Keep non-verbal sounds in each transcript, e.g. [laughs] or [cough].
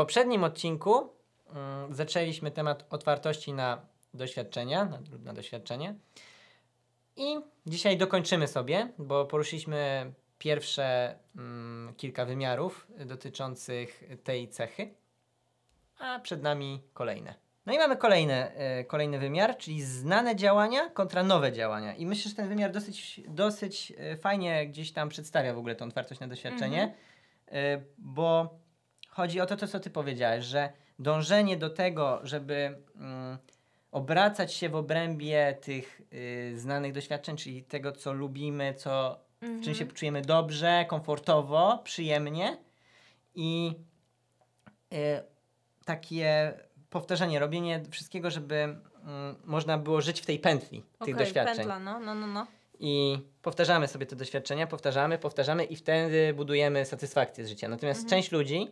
poprzednim odcinku mm, zaczęliśmy temat otwartości na doświadczenia, na, na doświadczenie. I dzisiaj dokończymy sobie, bo poruszyliśmy pierwsze mm, kilka wymiarów dotyczących tej cechy, a przed nami kolejne. No i mamy kolejne, e, kolejny wymiar, czyli znane działania kontra nowe działania. I myślę, że ten wymiar dosyć, dosyć e, fajnie gdzieś tam przedstawia w ogóle tą otwartość na doświadczenie, e, bo chodzi o to, to, co ty powiedziałeś, że dążenie do tego, żeby mm, obracać się w obrębie tych y, znanych doświadczeń, czyli tego, co lubimy, co, w czym się czujemy dobrze, komfortowo, przyjemnie i y, takie powtarzanie, robienie wszystkiego, żeby mm, można było żyć w tej pętli tych Okej, doświadczeń. pętla, no, no, no, no. I powtarzamy sobie te doświadczenia, powtarzamy, powtarzamy i wtedy budujemy satysfakcję z życia. Natomiast część ludzi.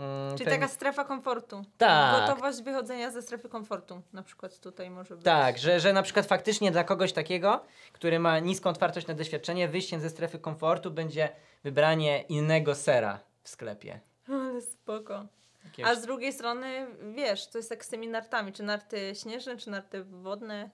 Mm, Czyli pewnie- taka strefa komfortu. Tak. Gotowość wychodzenia ze strefy komfortu. Na przykład tutaj może być. Tak, że, że na przykład faktycznie dla kogoś takiego, który ma niską otwartość na doświadczenie, wyjściem ze strefy komfortu będzie wybranie innego sera w sklepie. [laughs] Ale spoko. Jakiegoś- A z drugiej strony, wiesz, to jest jak z tymi nartami. Czy narty śnieżne, czy narty wodne.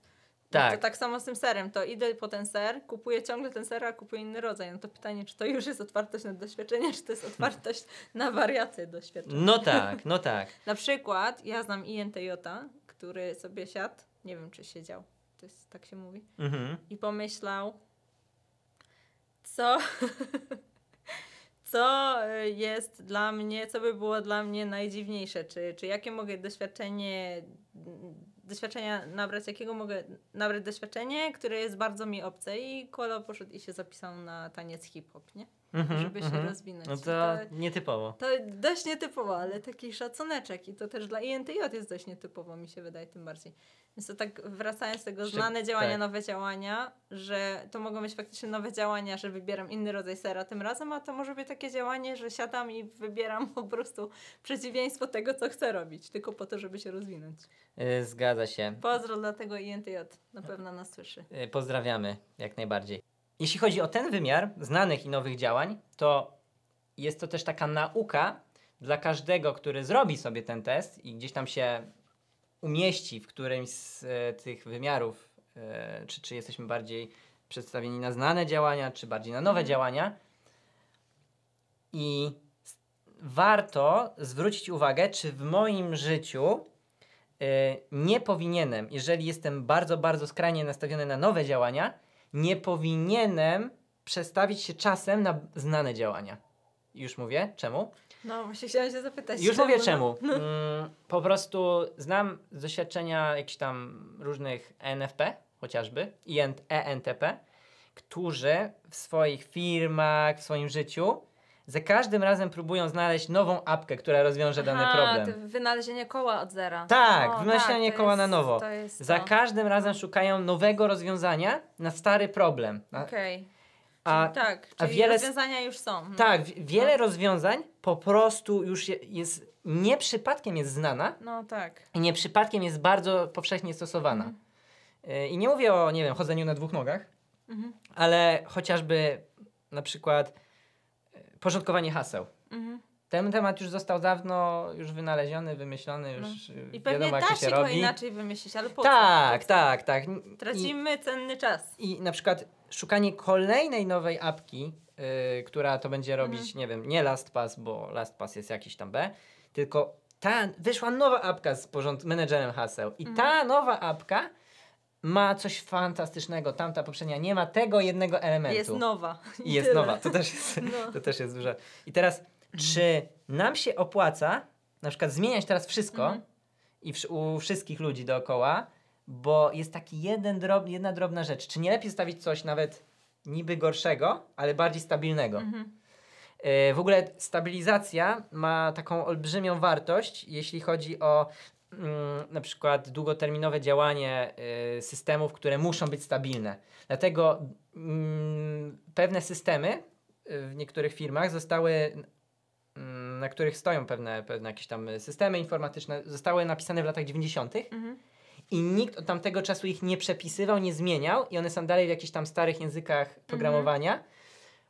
Tak. To tak samo z tym serem. To idę po ten ser, kupuję ciągle ten ser, a kupuję inny rodzaj. No to pytanie, czy to już jest otwartość na doświadczenie, czy to jest [laughs] otwartość na wariacje doświadczenia. No [laughs] tak, no tak. Na przykład ja znam INTJ, który sobie siadł, nie wiem czy siedział, to jest, tak się mówi, Mhm. i pomyślał, co, [laughs] co y, jest dla mnie, co by było dla mnie najdziwniejsze, czy, czy jakie mogę doświadczenie, doświadczenia nabrać, jakiego mogę nabrać doświadczenie, które jest bardzo mi obce i Kolo poszedł i się zapisał na taniec hip-hop, nie? Mhm, Żeby się mhm. rozwinąć. No I to nietypowo. to dość nietypowo, ale taki szacuneczek i to też dla INTJ jest dość nietypowo, mi się wydaje tym bardziej. Więc to tak wracając do tego znane działania, tak. nowe działania, że to mogą być faktycznie nowe działania, że wybieram inny rodzaj sera tym razem, a to może być takie działanie, że siadam i wybieram po prostu przeciwieństwo tego, co chcę robić, tylko po to, żeby się rozwinąć. Y, Zgadza się. Pozdro dla tego INTJ, na pewno nas słyszy. Y, Pozdrawiamy jak najbardziej. Jeśli chodzi o ten wymiar znanych i nowych działań, to jest to też taka nauka dla każdego, który zrobi sobie ten test i gdzieś tam się umieści w którymś z e, tych wymiarów, e, czy, czy jesteśmy bardziej przedstawieni na znane działania, czy bardziej na nowe działania. I warto zwrócić uwagę, czy w moim życiu e, nie powinienem, jeżeli jestem bardzo, bardzo skrajnie nastawiony na nowe działania, nie powinienem przestawić się czasem na znane działania. Już mówię, czemu? No właśnie chciałam się zapytać. Już mówię no? czemu. Mm, po prostu znam z doświadczenia jakichś tam różnych ENFP, chociażby, i EN- ENTP, którzy w swoich firmach, w swoim życiu za każdym razem próbują znaleźć nową apkę, która rozwiąże dany Aha, problem. to wynalezienie koła od zera. Tak, O, wymyślanie to koła na jest- nowo. To jest Za to. każdym razem szukają nowego rozwiązania na stary problem. A, Okej. a, Czyli tak, a czyli wiele rozwiązania już są. No. tak, wi- wiele rozwiązań po prostu już je, jest, nie przypadkiem jest znana, No tak. i nie przypadkiem jest bardzo powszechnie stosowana. Mhm. Y, I nie mówię o, nie wiem, chodzeniu na dwóch nogach, Mhm. ale chociażby na przykład porządkowanie haseł. Mhm. Ten temat już został dawno już wynaleziony, wymyślony, już No. I pewnie wiadomo jak da to się się to robi. inaczej wymyślić, ale po tak, co? tak, tak. I, Tracimy cenny czas. I na przykład szukanie kolejnej nowej apki, y, która to będzie robić, Mhm. nie wiem, nie LastPass, bo LastPass jest jakiś tam B, tylko ta, wyszła nowa apka z porząd- menedżerem haseł i Mhm. ta nowa apka ma coś fantastycznego, tamta poprzednia nie ma tego jednego elementu. Jest nowa. [laughs] I jest Tyle. nowa, to też jest, No. to też jest duże. I teraz, czy nam się opłaca na przykład zmieniać teraz wszystko Mhm. i wsz- u wszystkich ludzi dookoła, bo jest taki jeden drob, jedna drobna rzecz. Czy nie lepiej stawić coś nawet niby gorszego, ale bardziej stabilnego? Mhm. E, W ogóle stabilizacja ma taką olbrzymią wartość, jeśli chodzi o mm, na przykład długoterminowe działanie y, systemów, które muszą być stabilne. Dlatego mm, pewne systemy y, w niektórych firmach zostały, mm, na których stoją pewne, pewne jakieś tam systemy informatyczne, zostały napisane w latach 90. Mhm. I nikt od tamtego czasu ich nie przepisywał, nie zmieniał i one są dalej w jakichś tam starych językach programowania,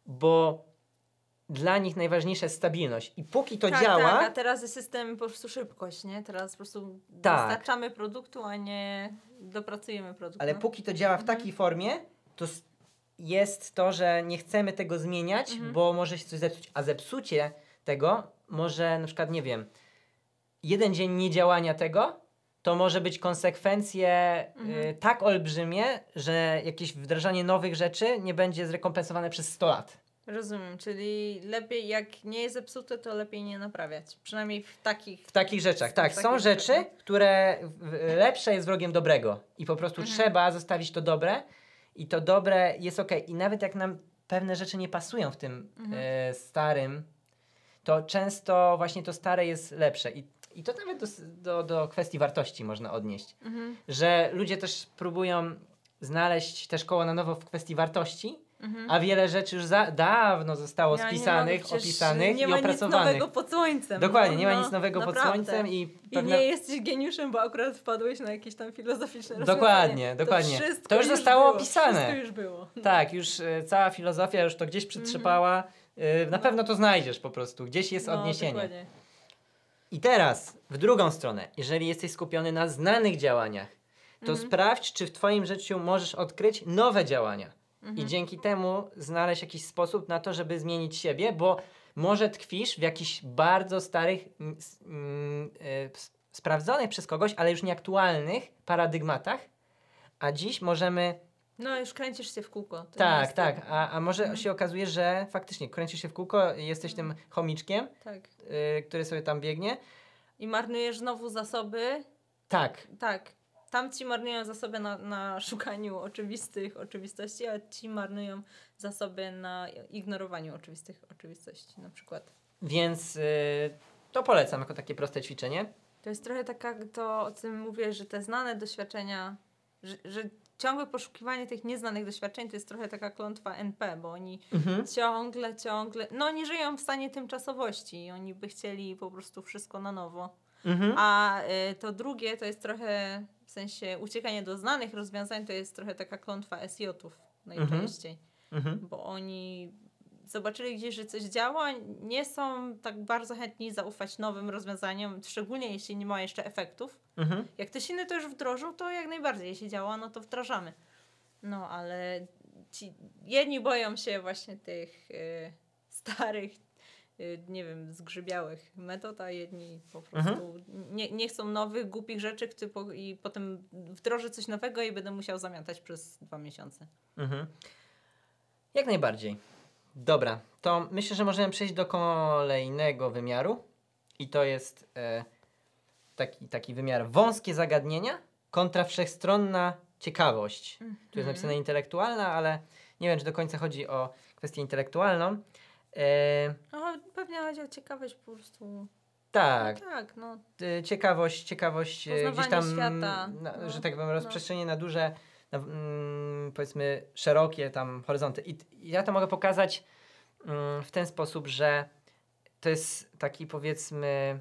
bo dla nich najważniejsza jest stabilność. I póki to tak, działa, Tak, a teraz jest system po prostu szybkość, nie? Teraz po prostu Tak. dostarczamy produktu, a nie dopracujemy produktu. ale póki to działa w Mhm. takiej formie, to jest to, że nie chcemy tego zmieniać, Mhm. bo może się coś zepsuć. A zepsucie tego może na przykład, nie wiem, jeden dzień niedziałania tego, to może być konsekwencje Mhm. y, tak olbrzymie, że jakieś wdrażanie nowych rzeczy nie będzie zrekompensowane przez 100 lat. Rozumiem, czyli lepiej jak nie jest zepsute, to lepiej nie naprawiać. Przynajmniej w takich... W takich rzeczach, tak. W Są takich rzeczy, rzeczach. które lepsze jest wrogiem dobrego i po prostu Mhm. trzeba zostawić to dobre i to dobre jest ok. I nawet jak nam pewne rzeczy nie pasują w tym Mhm. e, starym, to często właśnie to stare jest lepsze. I, i to nawet do, do, do kwestii wartości można odnieść. Mhm, Że ludzie też próbują znaleźć też koło na nowo w kwestii wartości, mhm. a wiele rzeczy już za, dawno zostało Ja spisanych, mogę, przecież opisanych nie i ma nic opracowanych. nowego pod słońcem. Dokładnie, no, nie ma no, nic nowego pod naprawdę. słońcem i I pewna... nie jesteś geniuszem, bo akurat wpadłeś na jakieś tam filozoficzne Dokładnie, dokładnie. To, To już zostało było, opisane. Wszystko już było. Tak, już e, cała filozofia już to gdzieś przytrzepała. E, na No. pewno to znajdziesz po prostu, gdzieś jest No, odniesienie. dokładnie. I teraz, w drugą stronę, jeżeli jesteś skupiony na znanych działaniach, to Mhm. sprawdź, czy w Twoim życiu możesz odkryć nowe działania. Mhm. I dzięki temu znaleźć jakiś sposób na to, żeby zmienić siebie, bo może tkwisz w jakichś bardzo starych, mm, mm, e, sprawdzonych przez kogoś, ale już nieaktualnych paradygmatach, a dziś możemy No już kręcisz się w kółko. Tak, jest tak. A, a może Mhm. się okazuje, że faktycznie kręcisz się w kółko, jesteś tym chomiczkiem, Tak. y, który sobie tam biegnie. I marnujesz znowu zasoby. Tak, Tak. Tam ci marnują zasoby na, na szukaniu oczywistych oczywistości, a ci marnują zasoby na ignorowaniu oczywistych oczywistości na przykład. więc y, to polecam jako takie proste ćwiczenie. To jest trochę taka to, o czym mówię, że te znane doświadczenia, że, że ciągłe poszukiwanie tych nieznanych doświadczeń to jest trochę taka klątwa NP, bo oni Mhm. ciągle, ciągle, no nie żyją w stanie tymczasowości i oni by chcieli po prostu wszystko na nowo. Mhm. A y, to drugie to jest trochę, sensie uciekanie do znanych rozwiązań to jest trochę taka klątwa SJ-ów najczęściej, Mhm. bo oni zobaczyli gdzieś, że coś działa, nie są tak bardzo chętni zaufać nowym rozwiązaniom, szczególnie jeśli nie ma jeszcze efektów. Mhm. Jak ktoś inny to już wdrożył, to jak najbardziej, jeśli działa, no to wdrażamy. No, ale ci jedni boją się właśnie tych y, starych, y, nie wiem, zgrzybiałych metod, a jedni po prostu nie, nie chcą nowych, głupich rzeczy typu, i potem wdrożę coś nowego i będę musiał zamiatać przez dwa miesiące. Mhm. Jak najbardziej. Dobra, to myślę, że możemy przejść do kolejnego wymiaru i to jest e, taki, taki wymiar wąskie zagadnienia kontra wszechstronna ciekawość. Tu jest napisane intelektualna, ale nie wiem, czy do końca chodzi o kwestię intelektualną. E, No, pewnie chodzi o ciekawość po prostu. Tak, No, tak, no. y, ciekawość, ciekawość y, gdzieś tam, świata, no, że tak powiem, no. rozprzestrzenienie na duże, na, mm, powiedzmy, szerokie tam horyzonty. I, I ja to mogę pokazać mm, w ten sposób, że to jest taki, powiedzmy,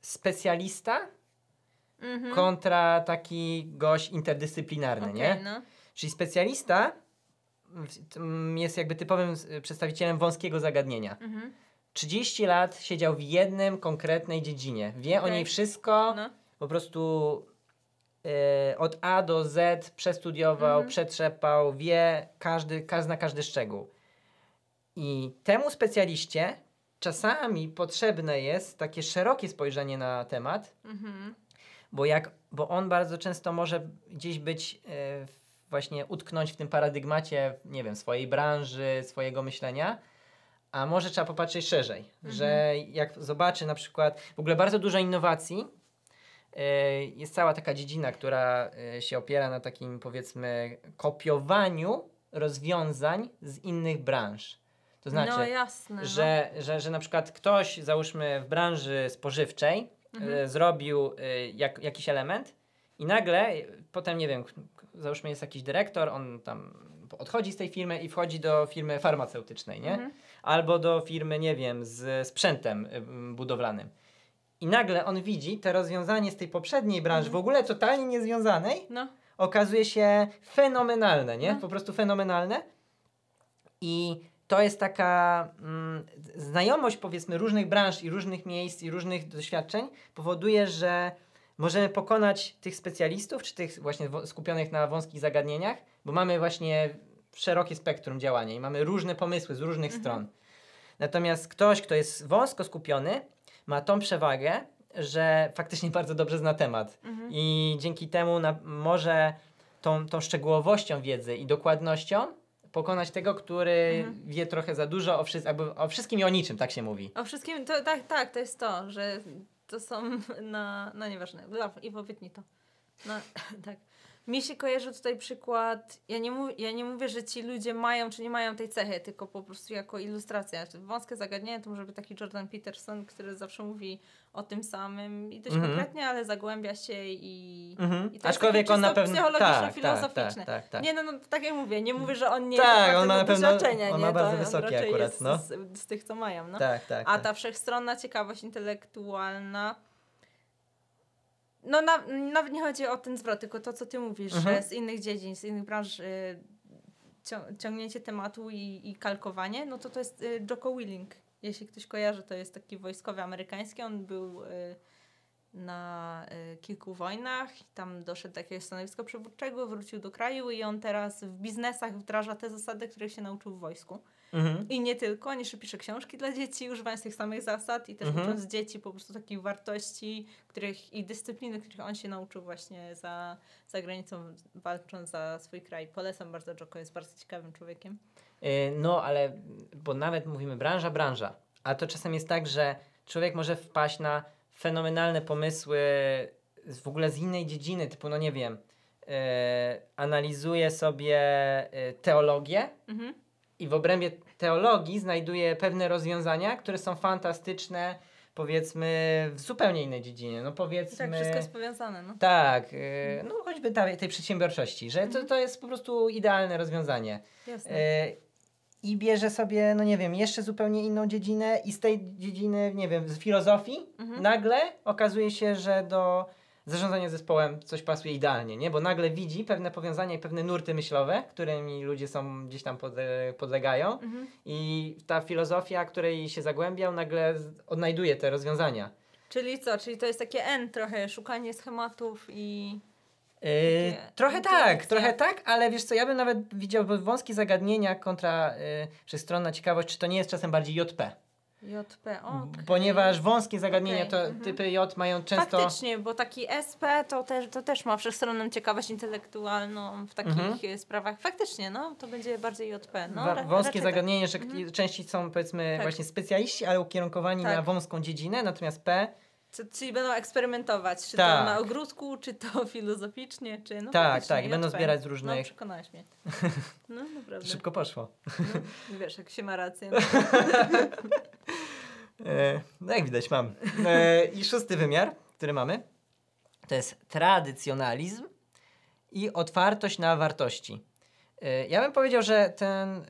specjalista Mhm. kontra taki gość interdyscyplinarny, Okej, nie? no. Czyli specjalista jest jakby typowym s- przedstawicielem wąskiego zagadnienia. Mhm. 30 lat siedział w jednym konkretnej dziedzinie. Wie o Okej. niej wszystko, no. po prostu e, od A do Z przestudiował, Mhm. przetrzepał, wie każdy, ka- zna każdy szczegół. I temu specjaliście czasami potrzebne jest takie szerokie spojrzenie na temat, Mhm. bo, jak, bo on bardzo często może gdzieś być w- właśnie utknąć w tym paradygmacie, nie wiem, swojej branży, swojego myślenia, a może trzeba popatrzeć szerzej, że jak zobaczy na przykład w ogóle bardzo dużo innowacji, e, jest cała taka dziedzina, która e, się opiera na takim powiedzmy kopiowaniu rozwiązań z innych branż. To znaczy, no jasne. no. że, że, że na przykład ktoś, załóżmy w branży spożywczej, Mhm. e, zrobił e, jak, jakiś element i nagle, potem nie wiem, załóżmy jest jakiś dyrektor, on tam odchodzi z tej firmy i wchodzi do firmy farmaceutycznej, nie? Mhm. Albo do firmy, nie wiem, z sprzętem budowlanym. I nagle on widzi te rozwiązanie z tej poprzedniej branży, Mhm. w ogóle totalnie niezwiązanej, No. okazuje się fenomenalne, nie? No. Po prostu fenomenalne. I to jest taka mm, znajomość powiedzmy różnych branż i różnych miejsc i różnych doświadczeń powoduje, że możemy pokonać tych specjalistów, czy tych właśnie skupionych na wąskich zagadnieniach, bo mamy właśnie szerokie spektrum działania i mamy różne pomysły z różnych stron. Natomiast ktoś, kto jest wąsko skupiony, ma tą przewagę, że faktycznie [laughs] bardzo dobrze zna temat Mhm. i dzięki temu na, może tą, tą szczegółowością wiedzy i dokładnością pokonać tego, który Mhm. wie trochę za dużo o, wszy- jakby o wszystkim i o niczym, tak się mówi. O wszystkim, to, tak, tak, to jest to, że to są [laughs] na, no nieważne, i wytnij to. No, [laughs] tak. Mi się kojarzy tutaj przykład, ja nie, mów, ja nie mówię, że ci ludzie mają czy nie mają tej cechy, tylko po prostu jako ilustracja. Wąskie zagadnienie to może być taki Jordan Peterson, który zawsze mówi o tym samym i dość Mhm. konkretnie, ale zagłębia się i... Mhm. I to Aczkolwiek on na pewno. psychologiczno-filozoficzne. Tak, tak, tak, tak. Nie, no, no tak jak mówię, nie mówię, że on nie Tak, jest on ma na pewno- doświadczenia, on nie? ma bardzo to on wysokie raczej akurat, jest no. z, z tych, co mają, no. tak, tak, A tak. ta wszechstronna ciekawość intelektualna. No na, nawet nie chodzi o ten zwrot, tylko to, co ty mówisz, Mhm. że z innych dziedzin, z innych branż y, cią- ciągnięcie tematu i, i kalkowanie, no to to jest y, Jocko Willing. Jeśli ktoś kojarzy, to jest taki wojskowy amerykański. On był y, na y, kilku wojnach i tam doszedł do jakiegoś stanowiska przywódczego, wrócił do kraju i on teraz w biznesach wdraża te zasady, których się nauczył w wojsku. Mhm. I nie tylko, on jeszcze pisze książki dla dzieci, używając tych samych zasad i też Mhm. ucząc dzieci po prostu takich wartości których, i dyscypliny, których on się nauczył właśnie za, za granicą, walcząc za swój kraj. Polecam bardzo Joko, jest bardzo ciekawym człowiekiem. Y, No, ale bo nawet mówimy branża, branża, a to czasem jest tak, że człowiek może wpaść na fenomenalne pomysły z, w ogóle z innej dziedziny, typu, no nie wiem, y, analizuje sobie y, teologię Mhm. I w obrębie teologii znajduje pewne rozwiązania, które są fantastyczne, powiedzmy, w zupełnie innej dziedzinie. No powiedzmy... tak wszystko jest powiązane, no. Tak, y, no choćby ta, tej przedsiębiorczości, że to, to jest po prostu idealne rozwiązanie. Jasne. E, I bierze sobie, no nie wiem, jeszcze zupełnie inną dziedzinę i z tej dziedziny, nie wiem, z filozofii Mhm. nagle okazuje się, że do zarządzania zespołem coś pasuje idealnie, nie? Bo nagle widzi pewne powiązania i pewne nurty myślowe, którymi ludzie są gdzieś tam podle- podlegają Mhm. i ta filozofia, której się zagłębiał, nagle odnajduje te rozwiązania. Czyli co? Czyli to jest takie N trochę, szukanie schematów i... Yy, trochę tak, trochę tak, ale wiesz co, ja bym nawet widział wąskie zagadnienia kontra yy, wszechstronna ciekawość, czy to nie jest czasem bardziej JP. JP, okej. Ponieważ wąskie zagadnienia Okej, to mhm. typy J mają często. Faktycznie, bo taki SP to też, to też ma wszechstronną ciekawość intelektualną w takich Mhm. sprawach. Faktycznie, no, to będzie bardziej JP. No, wa- wąskie zagadnienie, że Mhm. częściej są powiedzmy Tak. właśnie specjaliści, ale ukierunkowani Tak. na wąską dziedzinę, natomiast P Tak. Czy, czyli będą eksperymentować, czy Tak. to na ogródku, czy to [laughs] filozoficznie, czy no Tak, tak, i będą zbierać z No, różnych- przekonałeś mnie. [laughs] No, naprawdę. szybko poszło. No, wiesz, jak się ma rację. No. [laughs] E, no jak widać mam. E, I szósty wymiar, który mamy, to jest tradycjonalizm i otwartość na wartości. E, Ja bym powiedział, że ten,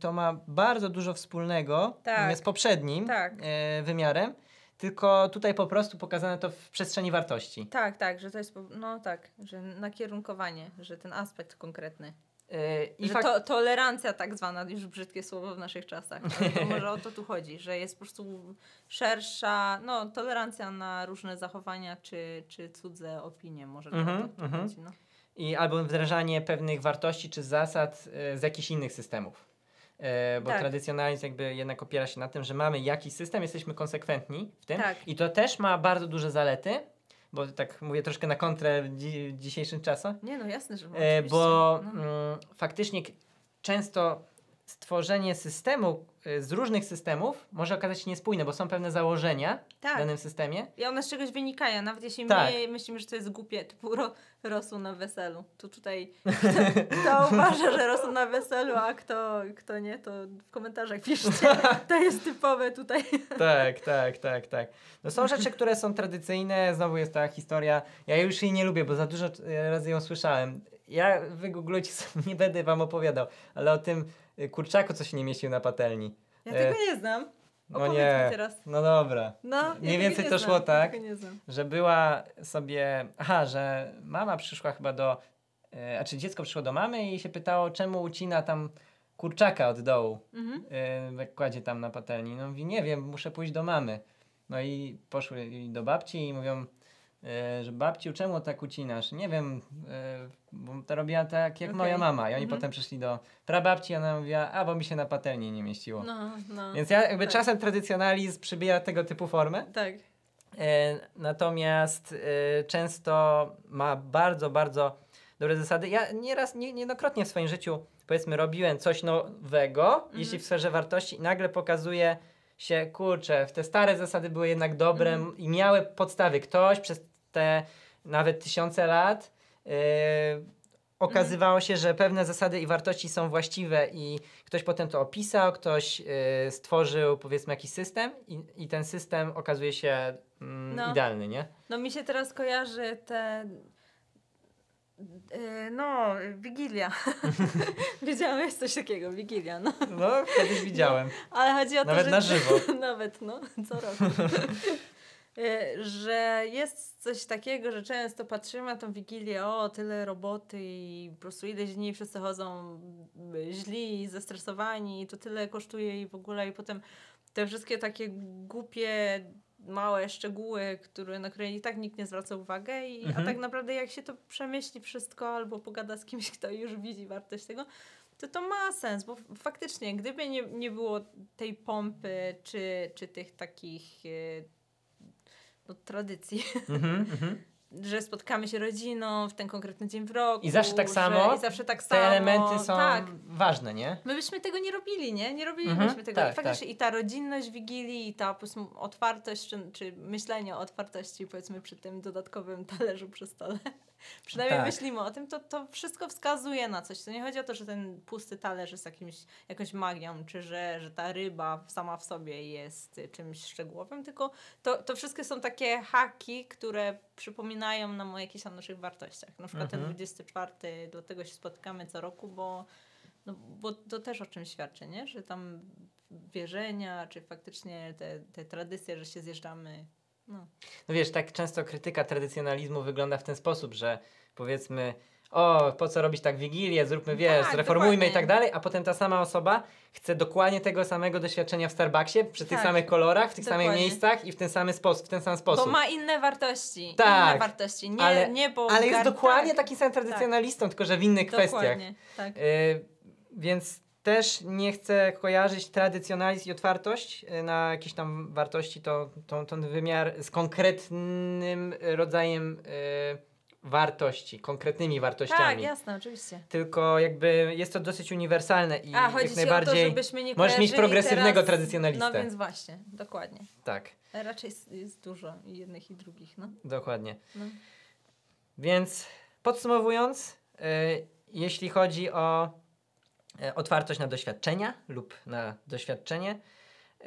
to ma bardzo dużo wspólnego Tak. z poprzednim Tak. wymiarem, tylko tutaj po prostu pokazane to w przestrzeni wartości. Tak, tak, że to jest, no tak, że nakierunkowanie, że ten aspekt konkretny. E, I że fak- to, tolerancja tak zwana, już brzydkie słowo w naszych czasach. [laughs] To może o to tu chodzi, że jest po prostu szersza, no tolerancja na różne zachowania czy, czy cudze opinie, może Mhm, tu mhm. chodzi. No. I albo wdrażanie pewnych wartości czy zasad e, z jakichś innych systemów. E, bo Tak. tradycjonalizm jakby jednak opiera się na tym, że mamy jakiś system, jesteśmy konsekwentni w tym. Tak. I to też ma bardzo duże zalety, bo tak mówię troszkę na kontrę dzi- dzisiejszym czasom, Nie no, jasne, że e, bo no. mm, faktycznie często stworzenie systemu e, z różnych systemów może okazać się niespójne, bo są pewne założenia w Tak. danym systemie. I one z czegoś wynikają, nawet jeśli Tak. my myślimy, że to jest głupie, typu ro, rosół na weselu. To tutaj kto, [laughs] kto uważa, że rosół na weselu, a kto, kto nie, to w komentarzach piszcie. To jest typowe tutaj. [laughs] tak, tak, tak, tak. No są rzeczy, które są tradycyjne, znowu jest ta historia. Ja już jej nie lubię, bo za dużo e, razy ją słyszałem. Ja wygooglujcie [laughs] nie będę wam opowiadał, ale o tym kurczaku, co się nie mieścił na patelni. Ja E, tego nie znam. No Opowiedz nie, no dobra. No, Mniej więcej to szło tak, znam. że była sobie, aha, że mama przyszła chyba do, e, a czy dziecko przyszło do mamy i się pytało, czemu ucina tam kurczaka od dołu. Mhm. Jak kładzie tam na patelni. No mówi, nie wiem, muszę pójść do mamy. No i poszły do babci i mówią, że babciu, czemu tak ucinasz? Nie wiem, yy, bo to robiła tak jak Okej. moja mama. I oni Mhm. potem przyszli do prababci, ona mówiła, a bo mi się na patelni nie mieściło. No, no. Więc ja jakby tak. czasem tradycjonalizm przybija tego typu formę. Tak. E, natomiast e, często ma bardzo, bardzo dobre zasady. Ja nieraz, nie, niejednokrotnie w swoim życiu, powiedzmy, robiłem coś nowego, Mhm. jeśli w sferze wartości, i nagle pokazuje się, kurczę, te stare zasady były jednak dobre Mhm. i miały podstawy. Ktoś przez te nawet tysiące lat e, okazywało się, że pewne zasady i wartości są właściwe i ktoś potem to opisał, ktoś e, stworzył powiedzmy jakiś system i, i ten system okazuje się mm, No. idealny, nie? No mi się teraz kojarzy te... Yy, No, Wigilia. [laughs] Wiedziałeś coś takiego, Wigilia, no. No, kiedyś widziałem. Ale chodzi o to, Nawet że... na żywo. [laughs] Nawet, no, co roku. [laughs] Y, że jest coś takiego, że często patrzymy na tą Wigilię, o, tyle roboty i po prostu ileś dni wszyscy chodzą y, źli, zestresowani, to tyle kosztuje i w ogóle i potem te wszystkie takie głupie małe szczegóły, które, na które i tak nikt nie zwraca uwagi, i, Mhm. a tak naprawdę jak się to przemyśli wszystko albo pogada z kimś, kto już widzi wartość tego, to to ma sens, bo faktycznie, gdyby nie, nie było tej pompy, czy, czy tych takich e, no, tradycji, Mhm, [laughs] mhm. że spotkamy się rodziną w ten konkretny dzień w roku. I zawsze tak samo? I zawsze tak Te samo. elementy są Tak. ważne, nie? My byśmy tego nie robili, nie? Nie robilibyśmy Mhm, tego. tak, I faktycznie i ta rodzinność Wigilii, i ta otwartość, czy, czy myślenie o otwartości powiedzmy przy tym dodatkowym talerzu przy stole. Przynajmniej Tak. myślimy o tym, to, to wszystko wskazuje na coś. To nie chodzi o to, że ten pusty talerz jest jakimś, jakąś magią, czy że, że ta ryba sama w sobie jest czymś szczegółowym, tylko to, to wszystkie są takie haki, które przypominają nam o jakichś tam naszych wartościach. Na przykład Mhm. ten 24, dlatego się spotykamy co roku, bo no, bo to też o czym świadczy, nie? Że tam wierzenia, czy faktycznie te, te tradycje, że się zjeżdżamy. No. No wiesz, tak często krytyka tradycjonalizmu wygląda w ten sposób, że powiedzmy, o, po co robić tak Wigilię, zróbmy, wiesz, Tak, zreformujmy i dokładnie. tak dalej, a potem ta sama osoba chce dokładnie tego samego doświadczenia w Starbucksie, przy tych Tak. samych kolorach, w tych samych Dokładnie. miejscach i w ten, samy sposób, w ten sam sposób. Bo ma inne wartości. Tak, Inne wartości. Nie, ale- nie bo Ale jest gar- dokładnie tak, taki sam tradycjonalistą, tylko że w innych kwestiach. Dokładnie, tak. Y, więc też nie chcę kojarzyć tradycjonalizm i otwartość y, na jakieś tam wartości, to, to, ten wymiar z konkretnym rodzajem y, wartości, konkretnymi wartościami. Tak, jasne, oczywiście. Tylko jakby jest to dosyć uniwersalne i A, jak najbardziej. o to, żebyśmy nie możesz mieć progresywnego teraz... tradycjonalistę. No więc właśnie, dokładnie. Tak, Raczej jest, jest dużo i jednych i drugich, no. dokładnie. no. Więc podsumowując, y, jeśli chodzi o otwartość na doświadczenia lub na doświadczenie, y,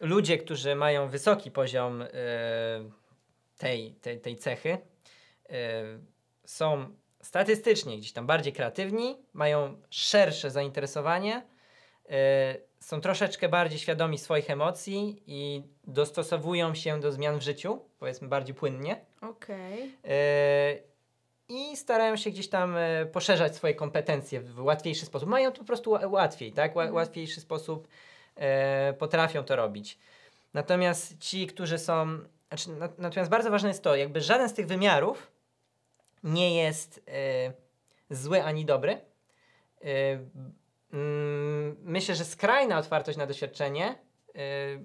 ludzie, którzy mają wysoki poziom y, tej, tej, tej cechy, są statystycznie gdzieś tam bardziej kreatywni, mają szersze zainteresowanie, są troszeczkę bardziej świadomi swoich emocji i dostosowują się do zmian w życiu, powiedzmy bardziej płynnie. Okej. E, I starają się gdzieś tam e, poszerzać swoje kompetencje w łatwiejszy sposób. Mają to po prostu ła- łatwiej, tak? Mhm. Łatwiejszy sposób e, potrafią to robić. Natomiast ci, którzy są. Znaczy, na, natomiast bardzo ważne jest to, jakby żaden z tych wymiarów nie jest e, zły ani dobry. Myślę, że skrajna otwartość na doświadczenie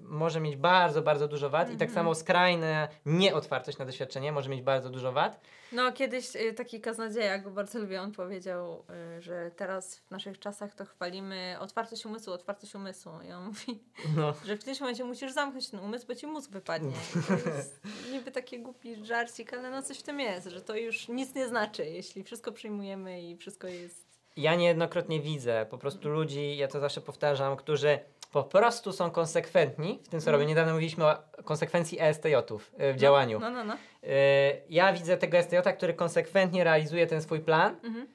może mieć bardzo, bardzo dużo wad i tak Mhm. samo skrajna nieotwartość na doświadczenie może mieć bardzo dużo wad. No kiedyś y, taki kaznodzieja, go bardzo lubię, on powiedział, y, że teraz w naszych czasach to chwalimy otwartość umysłu, otwartość umysłu. I on mówi, No. [laughs] że w którymś momencie musisz zamknąć ten umysł, bo ci mózg wypadnie. I To jest niby taki głupi żarcik, ale no coś w tym jest, że to już nic nie znaczy, jeśli wszystko przyjmujemy i wszystko jest... Ja niejednokrotnie widzę po prostu ludzi, ja to zawsze powtarzam, którzy po prostu są konsekwentni w tym, co Mhm. robią. Niedawno mówiliśmy o konsekwencji ESTJ-ów y, w działaniu. No, no, no. Y, Ja widzę tego ESTJ, który konsekwentnie realizuje ten swój plan Mhm.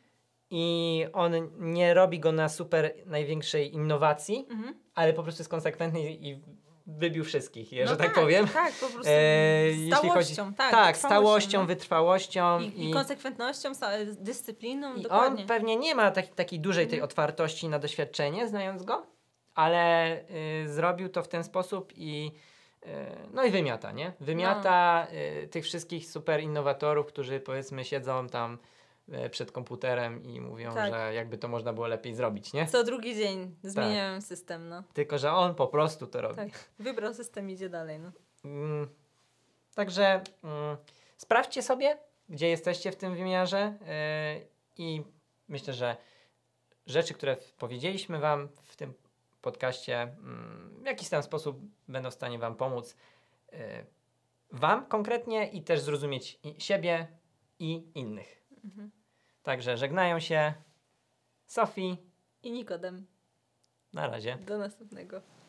i on nie robi go na super największej innowacji, Mhm. ale po prostu jest konsekwentny i wybił wszystkich, je- No że tak, powiem. Tak, po prostu. E, jeśli chodzi- stałością, tak. tak, stałością, no. wytrwałością I, I konsekwentnością, dyscypliną, I dokładnie. on pewnie nie ma tak, takiej dużej tej Mhm. otwartości na doświadczenie, znając go, ale y, zrobił to w ten sposób i y, no i wymiata, nie? Wymiata y, tych wszystkich super innowatorów, którzy powiedzmy siedzą tam przed komputerem i mówią, Tak. że jakby to można było lepiej zrobić, nie? Co drugi dzień zmieniałem system, no. Tylko, że on po prostu to robi. Tak. Wybrał system, idzie dalej, no. Mm, także mm, sprawdźcie sobie, gdzie jesteście w tym wymiarze yy, i myślę, że rzeczy, które powiedzieliśmy Wam w tym podcaście, mm, w jakiś tam sposób będą w stanie Wam pomóc. yy, Wam konkretnie i też zrozumieć i siebie i innych. Mhm. Także żegnają się Sofii. I Nikodem. Na razie. Do następnego.